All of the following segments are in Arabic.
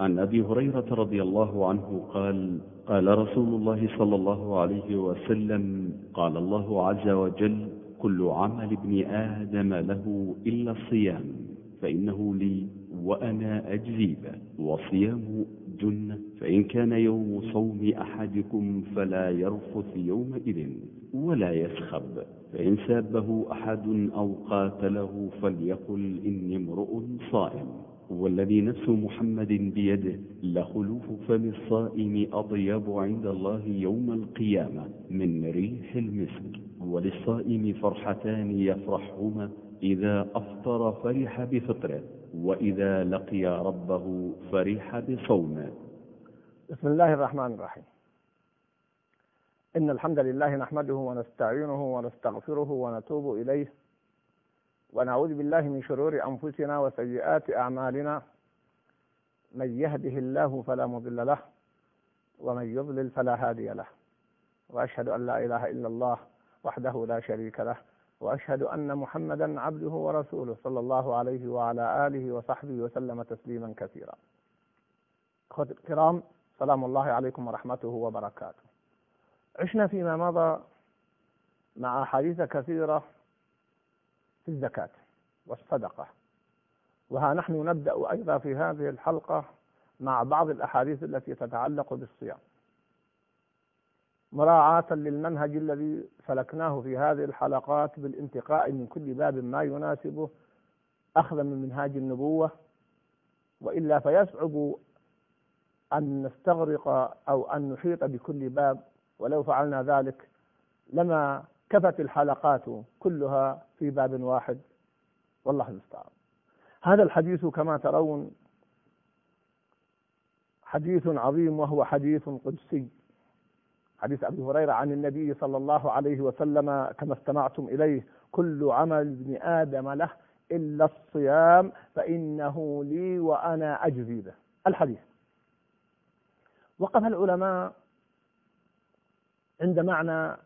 عن أبي هريرة رضي الله عنه قال قال رسول الله صلى الله عليه وسلم قال الله عز وجل كل عمل ابن آدم له إلا الصيام فإنه لي وأنا اجزي به والصيام جنة فإن كان يوم صوم أحدكم فلا يرفث يومئذ ولا يسخب فإن سابه أحد أو قاتله فليقل إني امرؤ صائم. والذي نفس محمد بيده لخلوف فم الصائم أطيب عند الله يوم القيامة من ريح المسك. وللصائم فرحتان يفرحهما إذا أفطر فرح بفطره وإذا لقي ربه فرح بصومه. بسم الله الرحمن الرحيم. إن الحمد لله نحمده ونستعينه ونستغفره ونتوب إليه ونعوذ بالله من شرور أنفسنا وسيئات أعمالنا. من يهده الله فلا مضل له ومن يضلل فلا هادي له. وأشهد أن لا إله إلا الله وحده لا شريك له وأشهد أن محمدا عبده ورسوله صلى الله عليه وعلى آله وصحبه وسلم تسليما كثيرا. أخوتي الكرام سلام الله عليكم ورحمته وبركاته. عشنا فيما مضى مع أحاديث كثيرة في الزكاة والصدقة. وها نحن نبدأ أيضا في هذه الحلقة مع بعض الأحاديث التي تتعلق بالصيام. مراعاة للمنهج الذي سلكناه في هذه الحلقات بالانتقاء من كل باب ما يناسبه أخذا من منهاج النبوة وإلا فيصعب أن نستغرق أو أن نحيط بكل باب. ولو فعلنا ذلك لما كفت الحلقات كلها في باب واحد. والله المستعان. هذا الحديث كما ترون حديث عظيم وهو حديث قدسي. حديث أبي هريرة عن النبي صلى الله عليه وسلم كما استمعتم إليه كل عمل ابن آدم له إلا الصيام فإنه لي وأنا أجزي به. الحديث. وقف العلماء عند معنى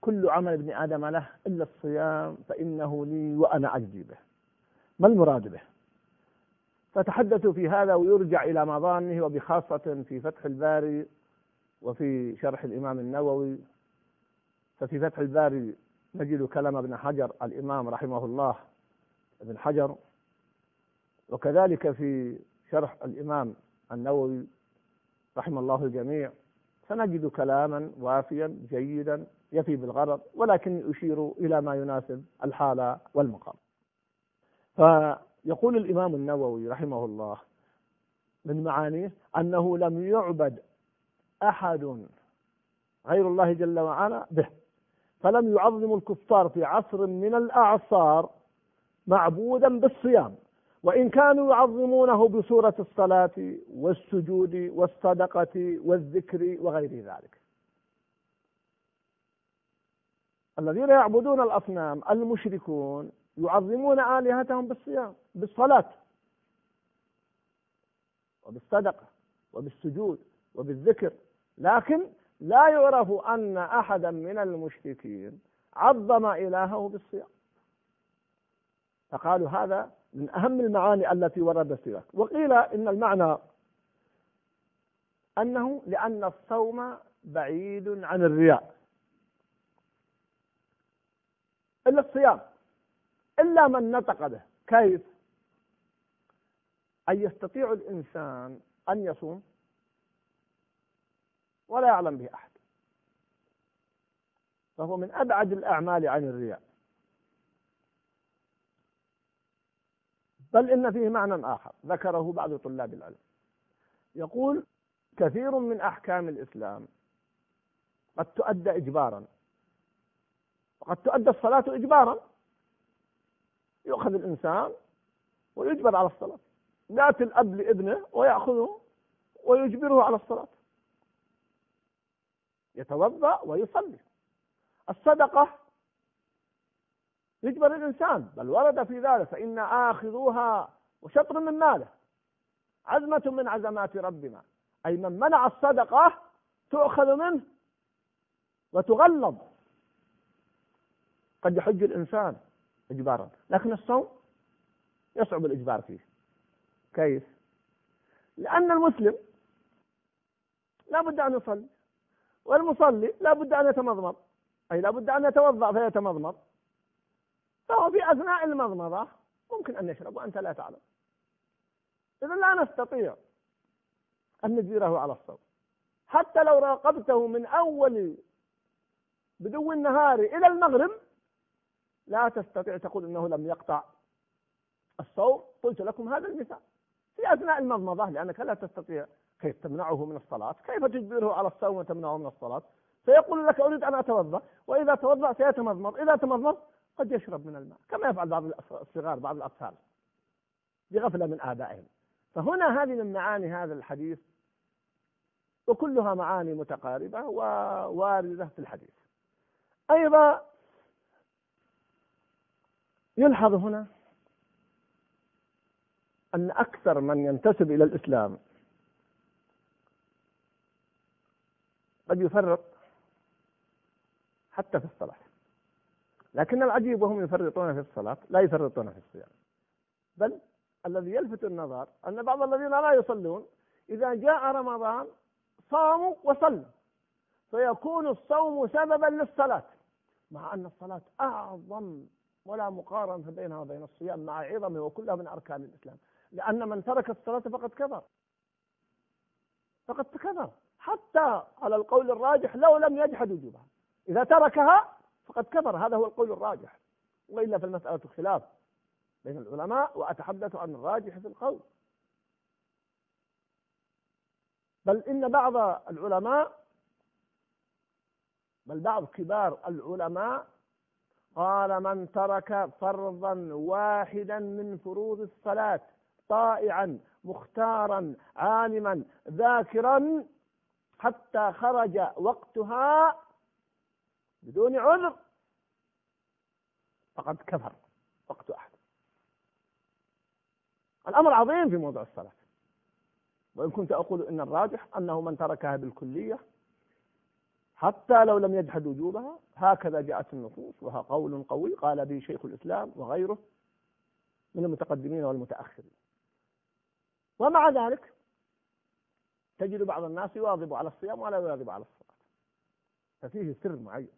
كل عمل ابن آدم له إلا الصيام فإنه لي وأنا أجزي به. ما المراد به؟ فتحدثوا في هذا ويرجع إلى مظانه وبخاصة في فتح الباري وفي شرح الإمام النووي. ففي فتح الباري نجد كلام ابن حجر الإمام رحمه الله ابن حجر. وكذلك في شرح الإمام النووي رحم الله الجميع سنجد كلاما وافيا جيدا يفي بالغرض ولكن يشير إلى ما يناسب الحالة والمقام. فيقول الإمام النووي رحمه الله من معانيه أنه لم يعبد أحد غير الله جل وعلا به فلم يعظم الكفار في عصر من الأعصار معبودا بالصيام. وإن كانوا يعظمونه بصورة الصلاة والسجود والصدقة والذكر وغير ذلك. الذين يعبدون الأصنام المشركون يعظمون آلهتهم بالصيام بالصلاة وبالصدقة وبالسجود وبالذكر. لكن لا يعرف أن أحدا من المشركين عظم إلهه بالصيام. فقالوا هذا من أهم المعاني التي وردت فيها. وقيل إن المعنى أنه لأن الصوم بعيد عن الرياء. إلا الصيام إلا من نطق به كيف؟ أن يستطيع الإنسان أن يصوم ولا يعلم به أحد. فهو من أبعد الأعمال عن الرياء. بل إن فيه معنى آخر ذكره بعض طلاب العلم. يقول كثير من أحكام الإسلام قد تؤدى إجبارا. وقد تؤدى الصلاة إجبارا. يؤخذ الإنسان ويجبر على الصلاة. يأتي الأب لابنه ويأخذه ويجبره على الصلاة. يتوضأ ويصلي. الصدقة يجبر الإنسان بل ورد في ذلك فإن آخذوها وشطر من ماله. عزمة من عزمات ربنا. أي من منع الصدقة تؤخذ منه وتغلظ. قد يحج الإنسان إجبارا. لكن الصوم يصعب الإجبار فيه. كيف؟ لأن المسلم لا بد أن يصلي والمصلي لا بد أن يتمضمض. أي لا بد أن يتوضأ فيتمضمض. فهو في أثناء المضمضة ممكن أن يشرب وأنت لا تعلم. إذا لا نستطيع أن نجبره على الصوم. حتى لو راقبته من أول بدو النهار إلى المغرب لا تستطيع تقول إنه لم يقطع الصوم. قلت لكم هذا المثال. في أثناء المضمضة لأنك لا تستطيع كيف تمنعه من الصلاة كيف تجبره على الصوم وتمنعه من الصلاة؟ فيقول لك أريد أن أتوضأ وإذا توضأ سيتمضمض إذا تمضمض قد يشرب من الماء كما يفعل بعض الصغار بعض الأطفال بغفلة من آبائهم. فهنا هذه من معاني هذا الحديث وكلها معاني متقاربة وواردة في الحديث. أيضا يلحظ هنا أن أكثر من ينتسب إلى الإسلام قد يفرط حتى في الصلاة. لكن العجيب وهم يفرطون في الصلاة لا يفرطون في الصيام. بل الذي يلفت النظر أن بعض الذين لا يصلون إذا جاء رمضان صاموا وصلوا. فيكون الصوم سببا للصلاة مع أن الصلاة أعظم ولا مقارنة بينها وبين الصيام مع عظمه وكلها من أركان الإسلام. لأن من ترك الصلاة فقد كفر. فقد كفر. حتى على القول الراجح لو لم يجحد وجوبها. إذا تركها فقد كفر. هذا هو القول الراجح. وإلا فالمسألة خلاف بين العلماء وأتحدث عن الراجح في القول. بل إن بعض العلماء بل بعض كبار العلماء قال من ترك فرضا واحدا من فروض الصلاة طائعا مختارا عالما ذاكرا حتى خرج وقتها بدون عذر فقد كفر وقت أحد. الأمر عظيم في موضوع الصلاة. وإن كنت أقول إن الراجح أنه من تركها بالكلية حتى لو لم يجحد وجوبها هكذا جاءت النصوص وها قول قوي قال به شيخ الإسلام وغيره من المتقدمين والمتأخرين. ومع ذلك تجد بعض الناس يواظب على الصيام ولا يواظب على الصلاة. ففيه سر معين.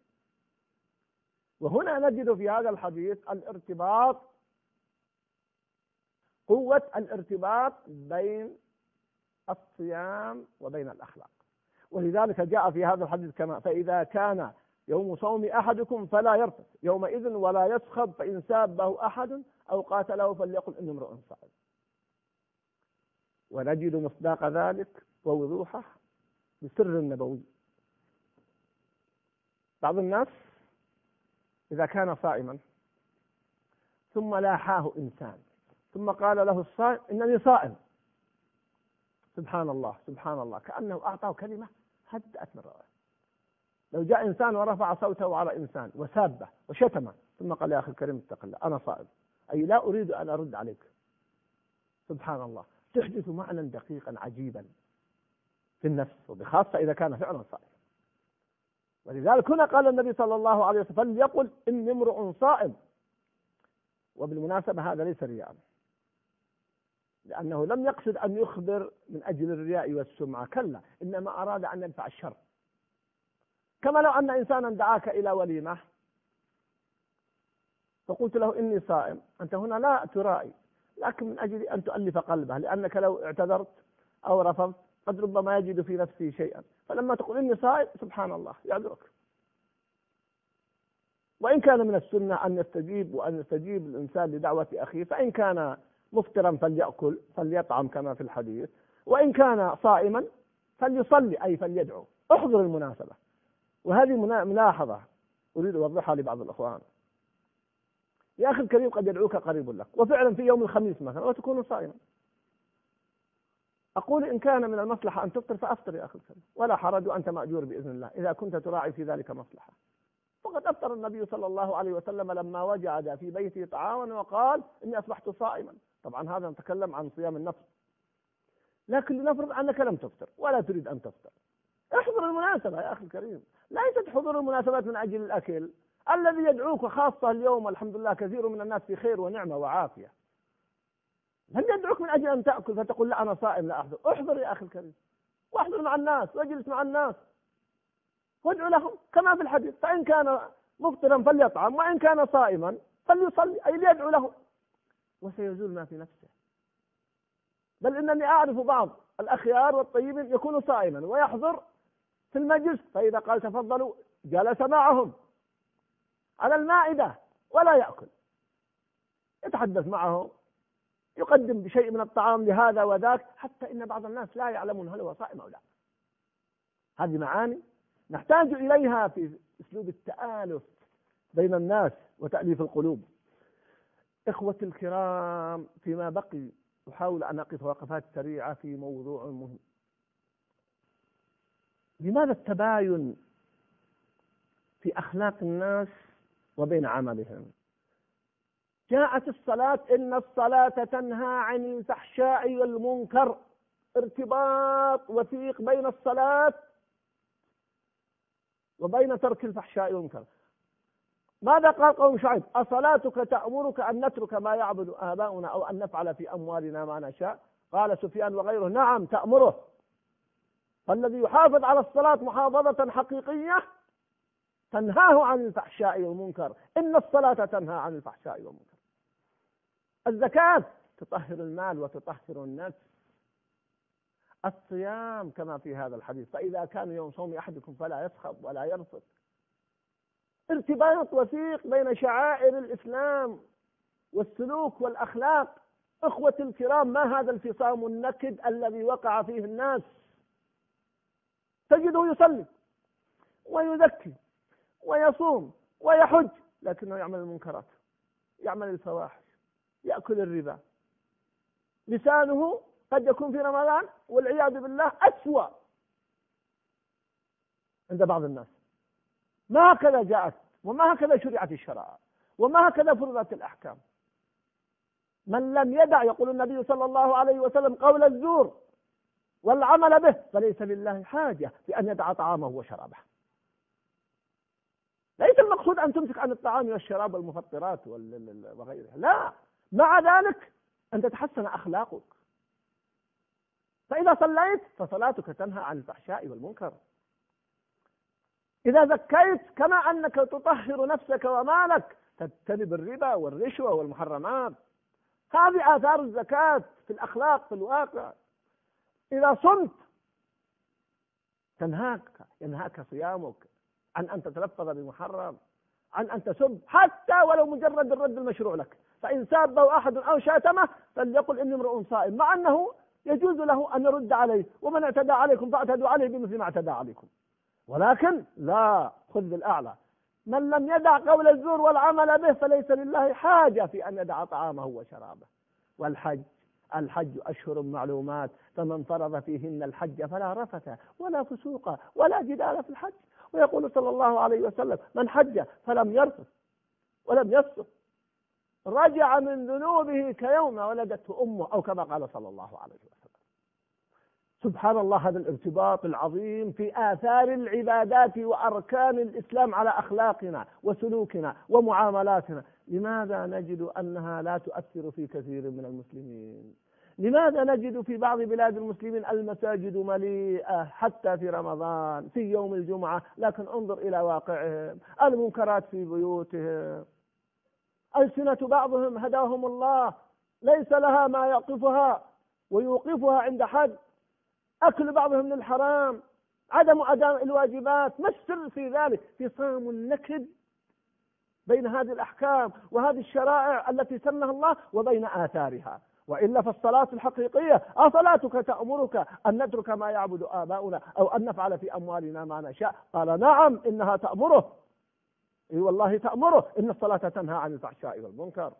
وهنا نجد في هذا الحديث الارتباط قوة الارتباط بين الصيام وبين الأخلاق. ولذلك جاء في هذا الحديث كما فإذا كان يوم صوم أحدكم فلا يرفث يومئذ ولا يسخب فإن سابه أحد أو قاتله فليقل إني امرؤ صائم ونجد مصداق ذلك ووضوحه بسر النبوي. بعض الناس إذا كان صائما ثم لاحاه إنسان ثم قال له الصائم إنني صائم. سبحان الله سبحان الله كأنه أعطاه كلمة هدأت من رواه لو جاء إنسان ورفع صوته على إنسان وسابه وشتمه ثم قال يا أخي الكريم اتق الله أنا صائم. أي لا أريد أن أرد عليك. سبحان الله. تحدث معنى دقيقا عجيبا في النفس وبخاصة إذا كان فعلا صائم. ولذلك هنا قال النبي صلى الله عليه وسلم فليقل إني امرؤ صائم. وبالمناسبة هذا ليس رياء لأنه لم يقصد أن يخبر من أجل الرياء والسمعة. كلا إنما أراد أن يدفع الشر. كما لو أن إنسانا دعاك إلى وليمة فقلت له إني صائم أنت هنا لا ترائي لكن من أجل أن تؤلف قلبه لأنك لو اعتذرت أو رفضت قد ربما يجد في نفسه شيئا. فلما تقول إني صائم سبحان الله يعذرك. وإن كان من السنة أن يستجيب وأن يستجيب الإنسان لدعوة أخيه فإن كان مفطرا فليأكل فليطعم كما في الحديث. وإن كان صائما فليصلي أي فليدعو. احضر المناسبة. وهذه ملاحظة أريد أوضحها لبعض الأخوان. يا أخي الكريم قد يدعوك قريب لك. وفعلا في يوم الخميس مثلا وتكون صائما. أقول إن كان من المصلحة أن تفطر فأفطر يا أخي الكريم. ولا حرج وأنت مأجور بإذن الله. إذا كنت تراعي في ذلك مصلحة. وقد أفطر النبي صلى الله عليه وسلم لما وجد في بيته طعاما وقال إني أصبحت صائما. طبعا هذا نتكلم عن صيام النفس لكن لنفرض أنك لم تفطر ولا تريد أن تفطر. احضر المناسبة يا أخي الكريم. ليست حضور المناسبات من أجل الأكل. الذي يدعوك خاصة اليوم الحمد لله كثير من الناس في خير ونعمة وعافية. هل يدعوك من أجل أن تأكل فتقول لا أنا صائم لا أحضر. احضر يا أخي الكريم. واحضر مع الناس واجلس مع الناس. وادعو لهم كما في الحديث. فإن كان مفطرا فليطعم وإن كان صائما فليصلي. أي ليدعو لهم. وسيزول ما في نفسه. بل إنني أعرف بعض الأخيار والطيبين يكون صائما ويحضر في المجلس فإذا قال تفضلوا جلس معهم على المائدة ولا يأكل. يتحدث معهم يقدم بشيء من الطعام لهذا وذاك حتى إن بعض الناس لا يعلمون هل هو صائم أو لا. هذه معاني نحتاج إليها في أسلوب التآلف بين الناس وتأليف القلوب. إخوة الكرام فيما بقي أحاول أن أقف وقفات سريعة في موضوع مهم. لماذا التباين في أخلاق الناس وبين عملهم؟ جاءت الصلاة إن الصلاة تنهى عن الفحشاء والمنكر ارتباط وثيق بين الصلاة وبين ترك الفحشاء والمنكر. ماذا قال قوم شعيب؟ أصلاتك تأمرك أن نترك ما يعبد آباؤنا أو أن نفعل في أموالنا ما نشاء؟ قال سفيان وغيره. نعم تأمره. فالذي يحافظ على الصلاة محافظة حقيقية تنهاه عن الفحشاء والمنكر. إن الصلاة تنهى عن الفحشاء والمنكر. الزكاة تطهر المال وتطهر النفس. الصيام كما في هذا الحديث. فإذا كان يوم صوم أحدكم فلا يسخط ولا يرفض ارتباط وثيق بين شعائر الإسلام والسلوك والأخلاق. إخوة الكرام ما هذا الفصام النكد الذي وقع فيه الناس؟ تجده يصلي ويزكي ويصوم ويحج لكنه يعمل المنكرات يعمل الفواحش يأكل الربا. لسانه قد يكون في رمضان والعياذ بالله أسوأ عند بعض الناس. ما هكذا جاءت وما هكذا شرعت الشرائع وما هكذا فرضت الأحكام. من لم يدع يقول النبي صلى الله عليه وسلم قول الزور والعمل به فليس لله حاجة في أن يدع طعامه وشرابه. ليس المقصود أن تمسك عن الطعام والشراب والمفطرات وغيرها. لا. مع ذلك أن تتحسن أخلاقك. فإذا صليت فصلاتك تنهى عن الفحشاء والمنكر. إذا زكيت كما أنك تطهر نفسك ومالك تجتنب الربا والرشوة والمحرمات. هذه آثار الزكاة في الأخلاق في الواقع. إذا صمت تنهاك ينهاك صيامك. عن أن تتلفظ بمحرم عن أن تسب حتى ولو مجرد الرد المشروع لك. فإن سابه أحد أو شاتمه فليقل إني امرؤ صائم مع أنه يجوز له أن يرد عليه. ومن اعتدى عليكم فاعتدوا عليه بمثل ما اعتدى عليكم. ولكن لا خذ بالأعلى. من لم يدع قول الزور والعمل به فليس لله حاجة في أن يدع طعامه وشرابه. والحج الحج أشهر معلومات فمن فرض فيهن الحج فلا رفث ولا فسوق ولا جدال في الحج. ويقول صلى الله عليه وسلم من حج فلم يرفث ولم يفسق رجع من ذنوبه كيوم ولدته أمه أو كما قال صلى الله عليه وسلم. سبحان الله هذا الارتباط العظيم في آثار العبادات وأركان الإسلام على أخلاقنا وسلوكنا ومعاملاتنا. لماذا نجد أنها لا تؤثر في كثير من المسلمين؟ لماذا نجد في بعض بلاد المسلمين المساجد مليئة حتى في رمضان في يوم الجمعة لكن انظر إلى واقعهم المنكرات في بيوتهم ألسنة بعضهم هداهم الله ليس لها ما يقفها ويوقفها عند حد. أكل بعضهم للحرام عدم أداء الواجبات ما السر في ذلك؟ فصام النكد بين هذه الأحكام وهذه الشرائع التي سنها الله وبين آثارها. وإلا فالصلاة الحقيقية أصلاتك تأمرك أن نترك ما يعبد آباؤنا أو أن نفعل في أموالنا ما نشاء؟ قال نعم إنها تأمره. إي والله تأمره. إن الصلاة تنهى عن الفحشاء والمنكر.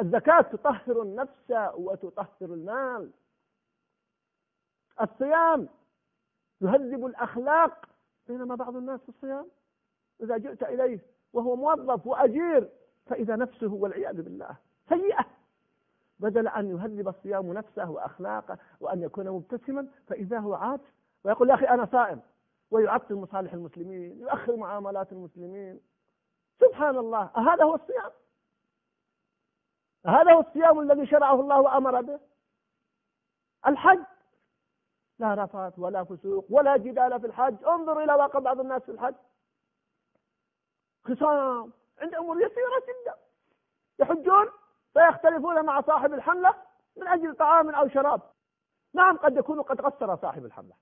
الزكاة تطهر النفس وتطهر المال. الصيام. يهذب الأخلاق. بينما بعض الناس في الصيام؟ إذا جئت إليه وهو موظف وأجير فإذا نفسه والعياذ بالله سيئة. بدل أن يهذب الصيام نفسه وأخلاقه وأن يكون مبتسما فإذا هو عاطف. ويقول يا أخي أنا صائم. ويعطل مصالح المسلمين يؤخر معاملات المسلمين. سبحان الله. هذا هو الصيام؟ هذا هو الصيام الذي شرعه الله وأمر به؟ الحج؟ لا رفث ولا فسوق ولا جدال في الحج. انظر إلى واقع بعض الناس في الحج. خصام. عند أمور يسيرة جدا. يحجون فيختلفون مع صاحب الحملة من أجل طعام أو شراب. نعم قد يكون قد قصر صاحب الحملة.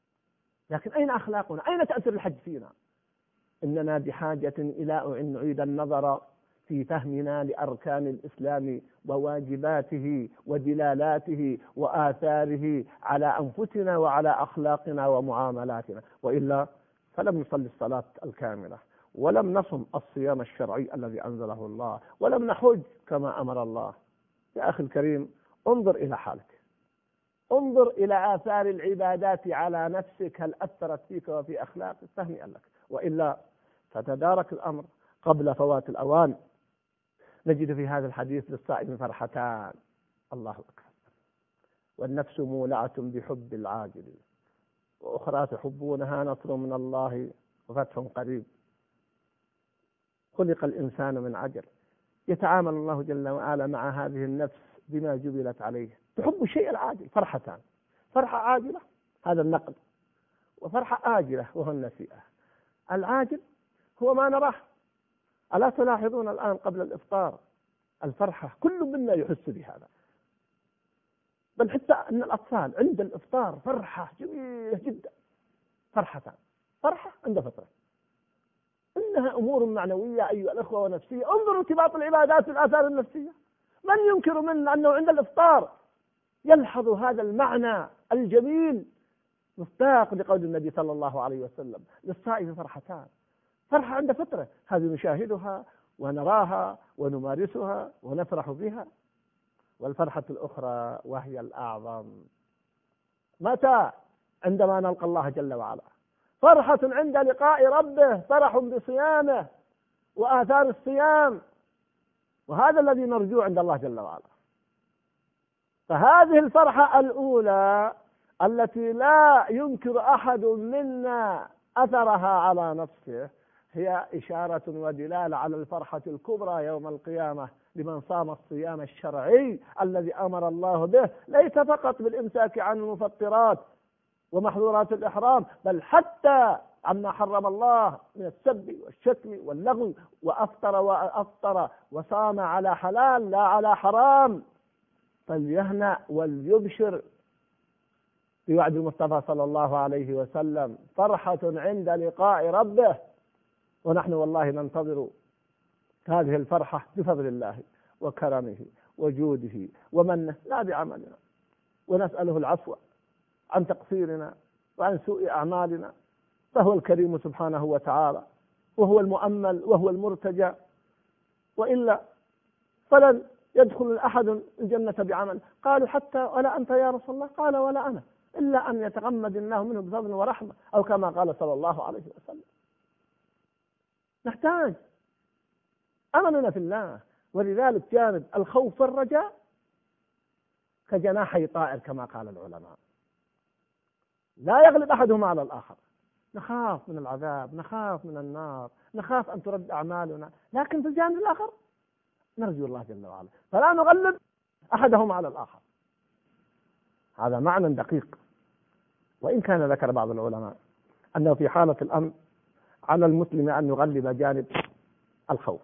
لكن أين أخلاقنا؟ أين تأثير الحج فينا؟ إننا بحاجة إلى أن نعيد النظر في فهمنا لأركان الإسلام وواجباته ودلالاته وآثاره على أنفسنا وعلى أخلاقنا ومعاملاتنا. وإلا فلم نصلي الصلاة الكاملة ولم نصم الصيام الشرعي الذي أنزله الله ولم نحج كما أمر الله. يا أخي الكريم انظر إلى حالك. انظر إلى آثار العبادات على نفسك هل أثرت فيك وفي أخلاقك فهنيئا لك وإلا فتدارك الأمر قبل فوات الأوان. نجد في هذا الحديث للصائم فرحتان. الله أكبر. والنفس مولعة بحب العاجل. وأخرى تحبونها نصر من الله وفتح قريب. خلق الإنسان من عجل. يتعامل الله جل وعلا مع هذه النفس بما جبلت عليه. تحب الشيء العاجل. فرحتان. فرحة عاجلة. هذا النقد. وفرحة آجلة. وهو النسيئة. العاجل هو ما نراه. ألا تلاحظون الآن قبل الإفطار الفرحة؟ كل منا يحس بهذا. بل حتى أن الأطفال عند الإفطار فرحة جميلة جدا. فرحتان فرحة عند فترة إنها أمور معنوية أيها الأخوة ونفسية. انظروا ارتباط العبادات بالآثار النفسية. من ينكر منا أنه عند الإفطار يلحظ هذا المعنى الجميل مصداق لقول النبي صلى الله عليه وسلم. للصائم فرحتان. فرحة عند فترة هذه نشاهدها ونراها ونمارسها ونفرح بها. والفرحة الأخرى وهي الأعظم. متى؟ عندما نلقى الله جل وعلا. فرحة عند لقاء ربه فرح بصيامه وآثار الصيام. وهذا الذي نرجوه عند الله جل وعلا. فهذه الفرحة الأولى التي لا ينكر أحد منا أثرها على نفسه هي إشارة ودلالة على الفرحة الكبرى يوم القيامة لمن صام الصيام الشرعي الذي أمر الله به ليس فقط بالإمساك عن المفطرات ومحظورات الإحرام بل حتى عما حرم الله من السب والشتم واللغو وأفطر وأفطر وصام على حلال لا على حرام. فليهنأ وليبشر. بوعد المصطفى صلى الله عليه وسلم فرحة عند لقاء ربه. ونحن والله ننتظر هذه الفرحة بفضل الله وكرمه وجوده ومنه لا بعملنا. ونسأله العفو عن تقصيرنا وعن سوء أعمالنا. فهو الكريم سبحانه وتعالى وهو المؤمل وهو المرتجى. وإلا فلن يدخل أحد الجنة بعمل. قالوا حتى ولا أنت يا رسول الله؟ قال ولا أنا. إلا أن يتغمد الله منه بفضل ورحمة أو كما قال صلى الله عليه وسلم. نحتاج. أملنا في الله ولذلك جانب الخوف والرجاء كجناحي طائر كما قال العلماء. لا يغلب أحدهما على الآخر. نخاف من العذاب نخاف من النار نخاف أن ترد أعمالنا. لكن في الجانب الآخر نرجو الله جل وعلا. فلا نغلب أحدهما على الآخر. هذا معنى دقيق. وإن كان ذكر بعض العلماء أنه في حالة الأمن على المسلم أن يغلب جانب الخوف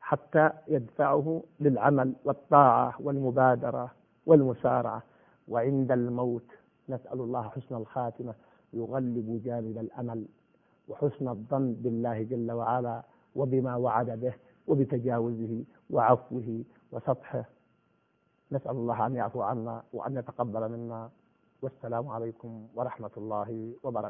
حتى يدفعه للعمل والطاعة والمبادرة والمسارعة. وعند الموت نسأل الله حسن الخاتمة يغلب جانب الأمل وحسن الظن بالله جل وعلا وبما وعد به وبتجاوزه وعفوه وسطحه. نسأل الله أن يعفو عنا وأن يتقبل منا. والسلام عليكم ورحمة الله وبركاته.